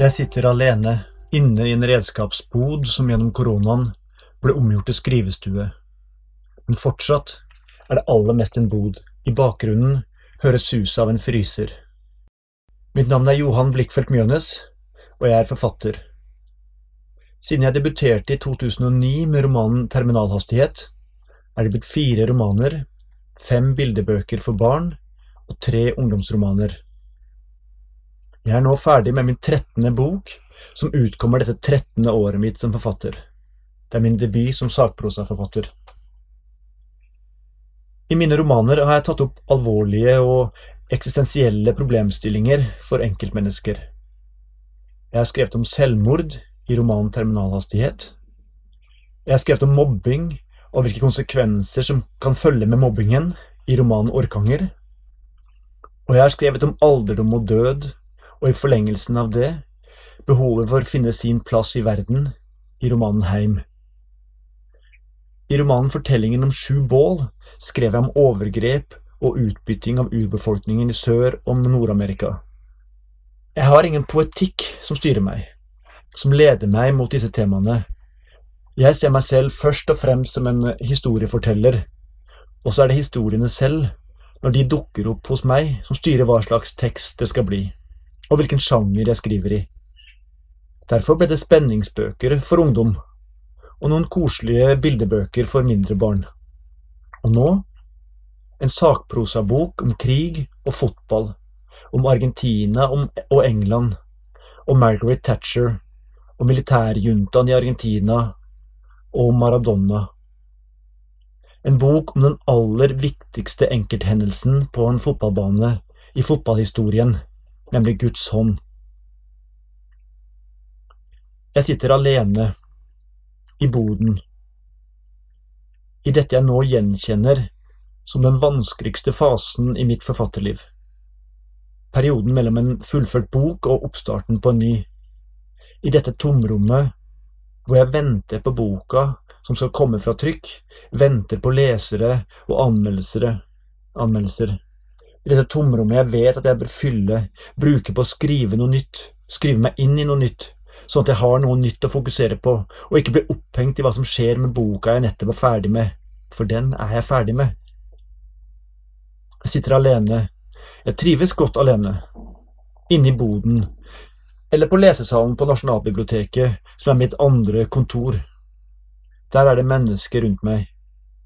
Jeg sitter alene inne i en redskapsbod som gjennom koronaen ble omgjort til skrivestue. Men fortsatt er det aller mest en bod. I bakgrunnen høres suset av en fryser. Mitt navn er Johan Blikkfeldt Mjønes, og jeg er forfatter. Siden jeg debuterte i 2009 med romanen Terminalhastighet, er det blitt fire romaner, fem bildebøker for barn og tre ungdomsromaner. Jeg er nå ferdig med min trettende bok, som utkommer dette trettende året mitt som forfatter. Det er min debut som sakprosaforfatter. I mine romaner har jeg tatt opp alvorlige og eksistensielle problemstillinger for enkeltmennesker. Jeg har skrevet om selvmord i romanen Terminalhastighet. Jeg har skrevet om mobbing og hvilke konsekvenser som kan følge med mobbingen i romanen Orkanger. Og jeg har skrevet om alderdom og død, og i forlengelsen av det, behovet for å finne sin plass i verden i romanen Heim. I romanen Fortellingen om sju bål skrev jeg om overgrep og utbytting av urbefolkningen i Sør- og Nord-Amerika. Jeg har ingen poetikk som styrer meg, som leder meg mot disse temaene. Jeg ser meg selv først og fremst som en historieforteller, og så er det historiene selv, når de dukker opp hos meg, som styrer hva slags tekst det skal bli, og hvilken sjanger jeg skriver i. Derfor ble det spenningsbøker for ungdom, og noen koselige bildebøker for mindre barn. Og nå en sakprosabok om krig og fotball, om Argentina og England, om Margaret Thatcher, og militærjuntaen i Argentina, og om Maradona. En bok om den aller viktigste enkelthendelsen på en fotballbane i fotballhistorien, nemlig Guds hånd. Jeg sitter alene i boden, i dette jeg nå gjenkjenner som den vanskeligste fasen i mitt forfatterliv. Perioden mellom en fullført bok og oppstarten på en ny. I dette tomrommet hvor jeg venter på boka som skal komme fra trykk, venter på lesere og anmeldelsere, anmeldelser. I dette tomrommet jeg vet at jeg bør fylle, bruke på å skrive noe nytt, skrive meg inn i noe nytt, sånn at jeg har noe nytt å fokusere på, og ikke blir opphengt i hva som skjer med boka jeg nettopp er ferdig med, for den er jeg ferdig med. Jeg sitter alene, jeg trives godt alene, inne i boden, eller på lesesalen på Nasjonalbiblioteket, som er mitt andre kontor. Der er det mennesker rundt meg,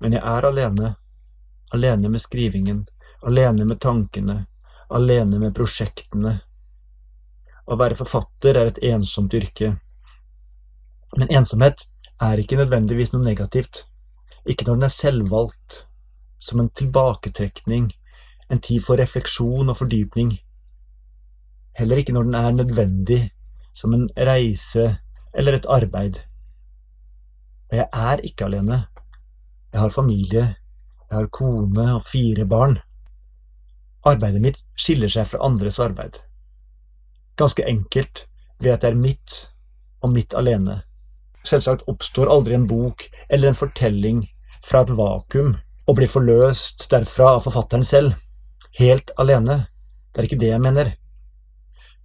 men jeg er alene, alene med skrivingen, alene med tankene, alene med prosjektene. Å være forfatter er et ensomt yrke. Men ensomhet er ikke nødvendigvis noe negativt, ikke når den er selvvalgt, som en tilbaketrekning, en tid for refleksjon og fordypning. Heller ikke når den er nødvendig, som en reise eller et arbeid. Og jeg er ikke alene. Jeg har familie, jeg har kone og fire barn. Arbeidet mitt skiller seg fra andres arbeid. Ganske enkelt ved at det er mitt, og mitt alene. Selvsagt oppstår aldri en bok eller en fortelling fra et vakuum og blir forløst derfra av forfatteren selv, helt alene. Det er ikke det jeg mener.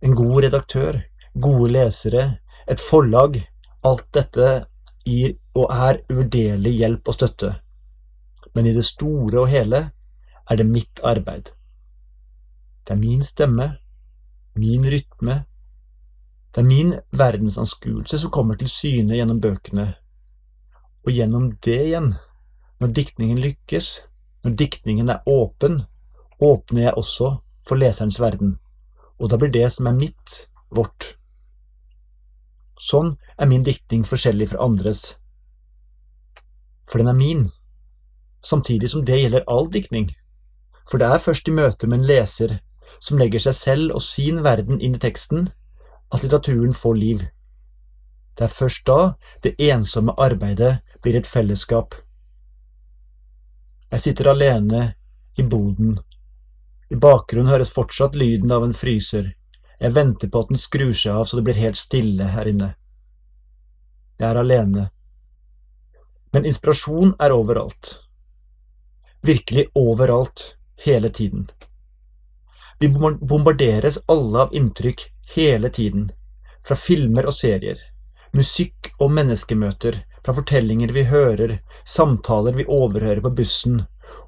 En god redaktør, gode lesere, et forlag, alt dette gir og er uvurderlig hjelp og støtte. Men i det store og hele er det mitt arbeid. Det er min stemme, min rytme, det er min verdensanskuelse som kommer til syne gjennom bøkene, og gjennom det igjen, når diktningen lykkes, når diktningen er åpen, åpner jeg også for leserens verden, og da blir det som er mitt, vårt. Sånn er min diktning forskjellig fra andres, for den er min, samtidig som det gjelder all diktning, for det er først i møte med en leser som legger seg selv og sin verden inn i teksten, at litteraturen får liv. Det er først da det ensomme arbeidet blir et fellesskap. Jeg sitter alene i boden. I bakgrunnen høres fortsatt lyden av en fryser. Jeg venter på at den skrur seg av så det blir helt stille her inne. Jeg er alene. Men inspirasjon er overalt. Virkelig overalt, hele tiden. Vi bombarderes alle av inntrykk hele tiden. fra filmer og serier, musikk og menneskemøter, fra fortellinger vi hører, samtaler vi overhører på bussen.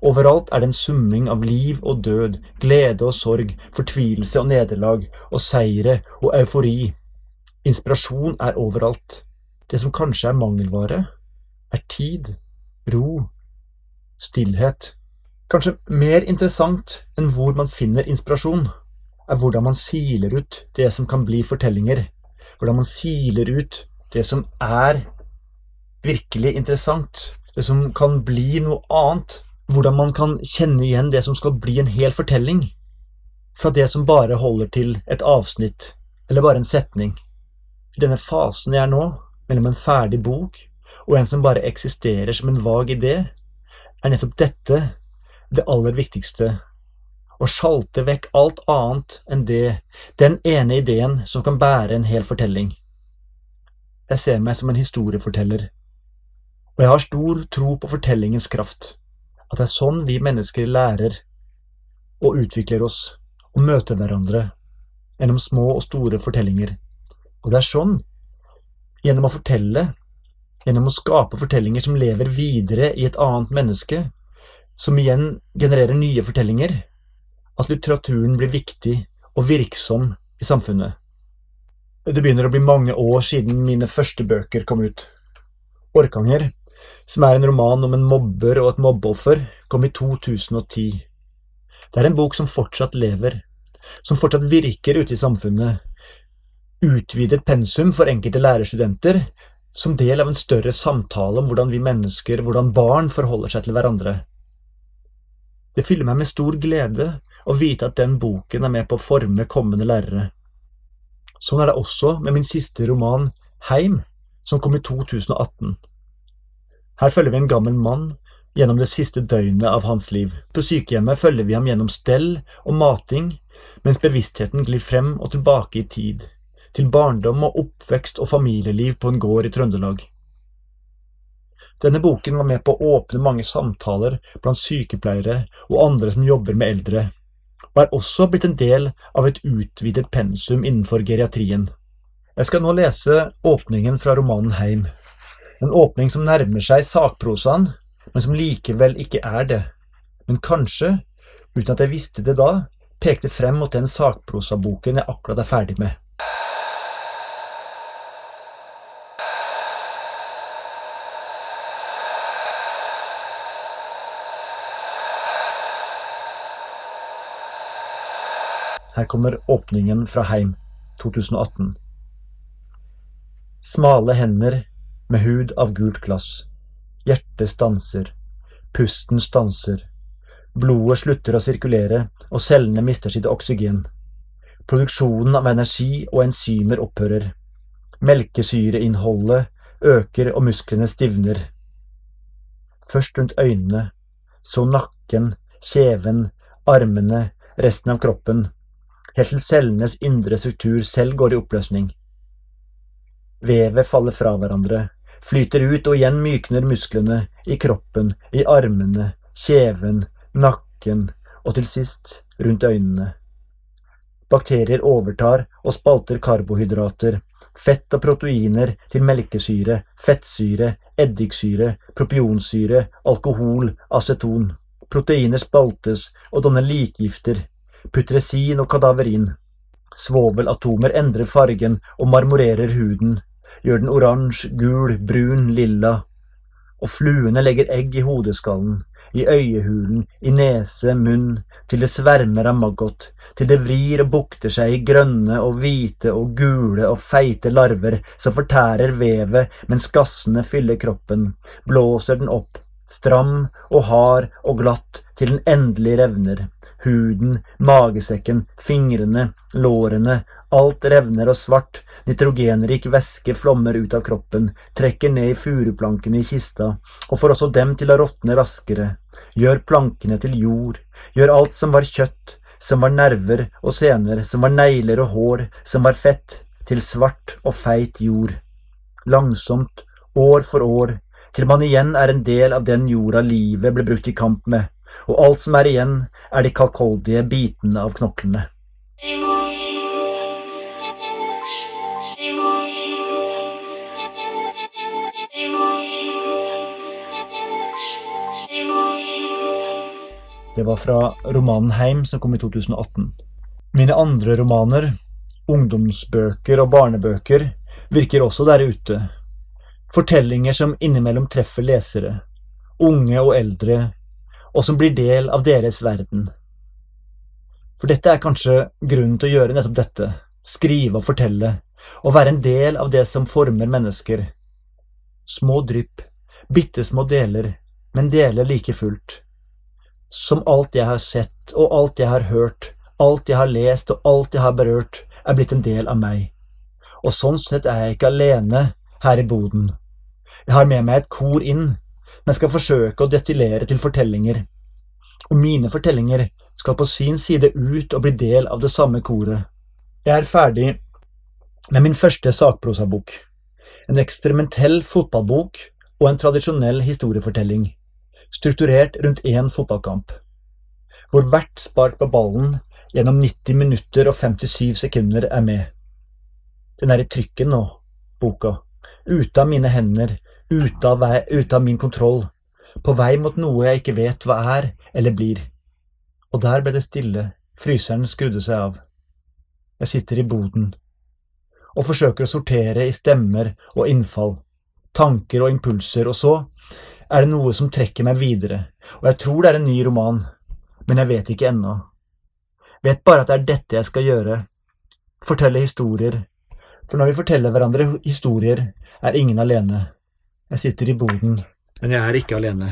Overalt er det en summing av liv og død, glede og sorg, fortvilelse og nederlag, og seire og eufori. Inspirasjon er overalt. Det som kanskje er mangelvare, er tid, ro, stillhet. Kanskje mer interessant enn hvor man finner inspirasjon, er hvordan man siler ut det som kan bli fortellinger, hvordan man siler ut det som er virkelig interessant, det som kan bli noe annet, hvordan man kan kjenne igjen det som skal bli en hel fortelling, fra det som bare holder til et avsnitt eller bare en setning. I denne fasen jeg er nå, mellom en ferdig bok og en som bare eksisterer som en vag idé, er nettopp dette det aller viktigste. Å sjalte vekk alt annet enn det, den ene ideen som kan bære en hel fortelling. Jeg ser meg som en historieforteller, og jeg har stor tro på fortellingens kraft, at det er sånn vi mennesker lærer og utvikler oss og møter hverandre gjennom små og store fortellinger, og det er sånn, gjennom å fortelle, gjennom å skape fortellinger som lever videre i et annet menneske, som igjen genererer nye fortellinger, at litteraturen blir viktig og virksom i samfunnet. Det begynner å bli mange år siden mine første bøker kom ut. Orkanger, som er en roman om en mobber og et mobbeoffer, kom i 2010. Det er en bok som fortsatt lever, som fortsatt virker ute i samfunnet. Utvidet pensum for enkelte lærerstudenter, som del av en større samtale om hvordan vi mennesker, hvordan barn forholder seg til hverandre. Det fyller meg med stor glede å vite at den boken er med på å forme kommende lærere. Sånn er det også med min siste roman, Heim, som kom i 2018. Her følger vi en gammel mann gjennom det siste døgnet av hans liv. På sykehjemmet følger vi ham gjennom stell og mating, mens bevisstheten glir frem og tilbake i tid, til barndom og oppvekst og familieliv på en gård i Trøndelag. Denne boken var med på å åpne mange samtaler blant sykepleiere og andre som jobber med eldre, og er også blitt en del av et utvidet pensum innenfor geriatrien. Jeg skal nå lese åpningen fra romanen Heim, en åpning som nærmer seg sakprosaen, men som likevel ikke er det, men kanskje, uten at jeg visste det da, pekte frem mot den sakprosaboken jeg akkurat er ferdig med. Her kommer åpningen fra Heim 2018. Smale hender med hud av gult glass. Hjertet stanser. Pusten stanser. Blodet slutter å sirkulere, og cellene mister sitt oksygen. Produksjonen av energi og enzymer opphører. Melkesyreinnholdet øker og musklene stivner. Først rundt øynene, så nakken, kjeven, armene, resten av kroppen helt til cellenes indre struktur selv går i oppløsning. Vevet faller fra hverandre, flyter ut og igjen mykner musklene i kroppen, i armene, kjeven, nakken og til sist rundt øynene. Bakterier overtar og spalter karbohydrater, fett og proteiner til melkesyre, fettsyre, eddiksyre, propionsyre, alkohol, aceton. Proteiner spaltes og danner likgifter, putresin og kadaverin. Svovelatomer endrer fargen og marmorerer huden, gjør den oransje, gul, brun, lilla. Og fluene legger egg i hodeskallen, i øyehulen, i nese, munn, til det svermer av maggot, til det vrir og bukter seg i grønne og hvite og gule og feite larver som fortærer vevet mens gassene fyller kroppen, blåser den opp, stram og hard og glatt til den endelig revner huden, magesekken, fingrene, lårene, alt revner og svart, nitrogenrik væske flommer ut av kroppen, trekker ned i furuplankene i kista, og får også dem til å råtne raskere, gjør plankene til jord, gjør alt som var kjøtt, som var nerver og sener, som var negler og hår, som var fett, til svart og feit jord. Langsomt, år for år, til man igjen er en del av den jorda livet ble brukt i kamp med, og alt som er igjen, er de kalkoldige bitene av knoklene. Det var fra romanen Heim, som kom i 2018. Mine andre romaner, ungdomsbøker og barnebøker, virker også der ute. Fortellinger som innimellom treffer lesere, unge og eldre, og som blir del av deres verden. For dette er kanskje grunnen til å gjøre nettopp dette, skrive og fortelle, og være en del av det som former mennesker. Små drypp, bitte små deler, men deler like fullt. Som alt jeg har sett og alt jeg har hørt, alt jeg har lest og alt jeg har berørt, er blitt en del av meg. Og sånn sett er jeg ikke alene her i boden. Jeg har med meg et kor inn, men skal forsøke å destillere til fortellinger. Og mine fortellinger skal på sin side ut og bli del av det samme koret. Jeg er ferdig med min første sakprosabok. En eksperimentell fotballbok og en tradisjonell historiefortelling, strukturert rundt én fotballkamp, hvor hvert spark på ballen gjennom 90 minutter og 57 sekunder er med. Den er i trykken nå, boka, ute av mine hender, ute av, vei, ute av min kontroll, på vei mot noe jeg ikke vet hva er eller blir. Og der ble det stille, fryseren skrudde seg av. Jeg sitter i boden og forsøker å sortere i stemmer og innfall, tanker og impulser, og så er det noe som trekker meg videre, og jeg tror det er en ny roman, men jeg vet ikke ennå. Vet bare at det er dette jeg skal gjøre, fortelle historier, for når vi forteller hverandre historier, er ingen alene. Jeg sitter i boden, men jeg er ikke alene.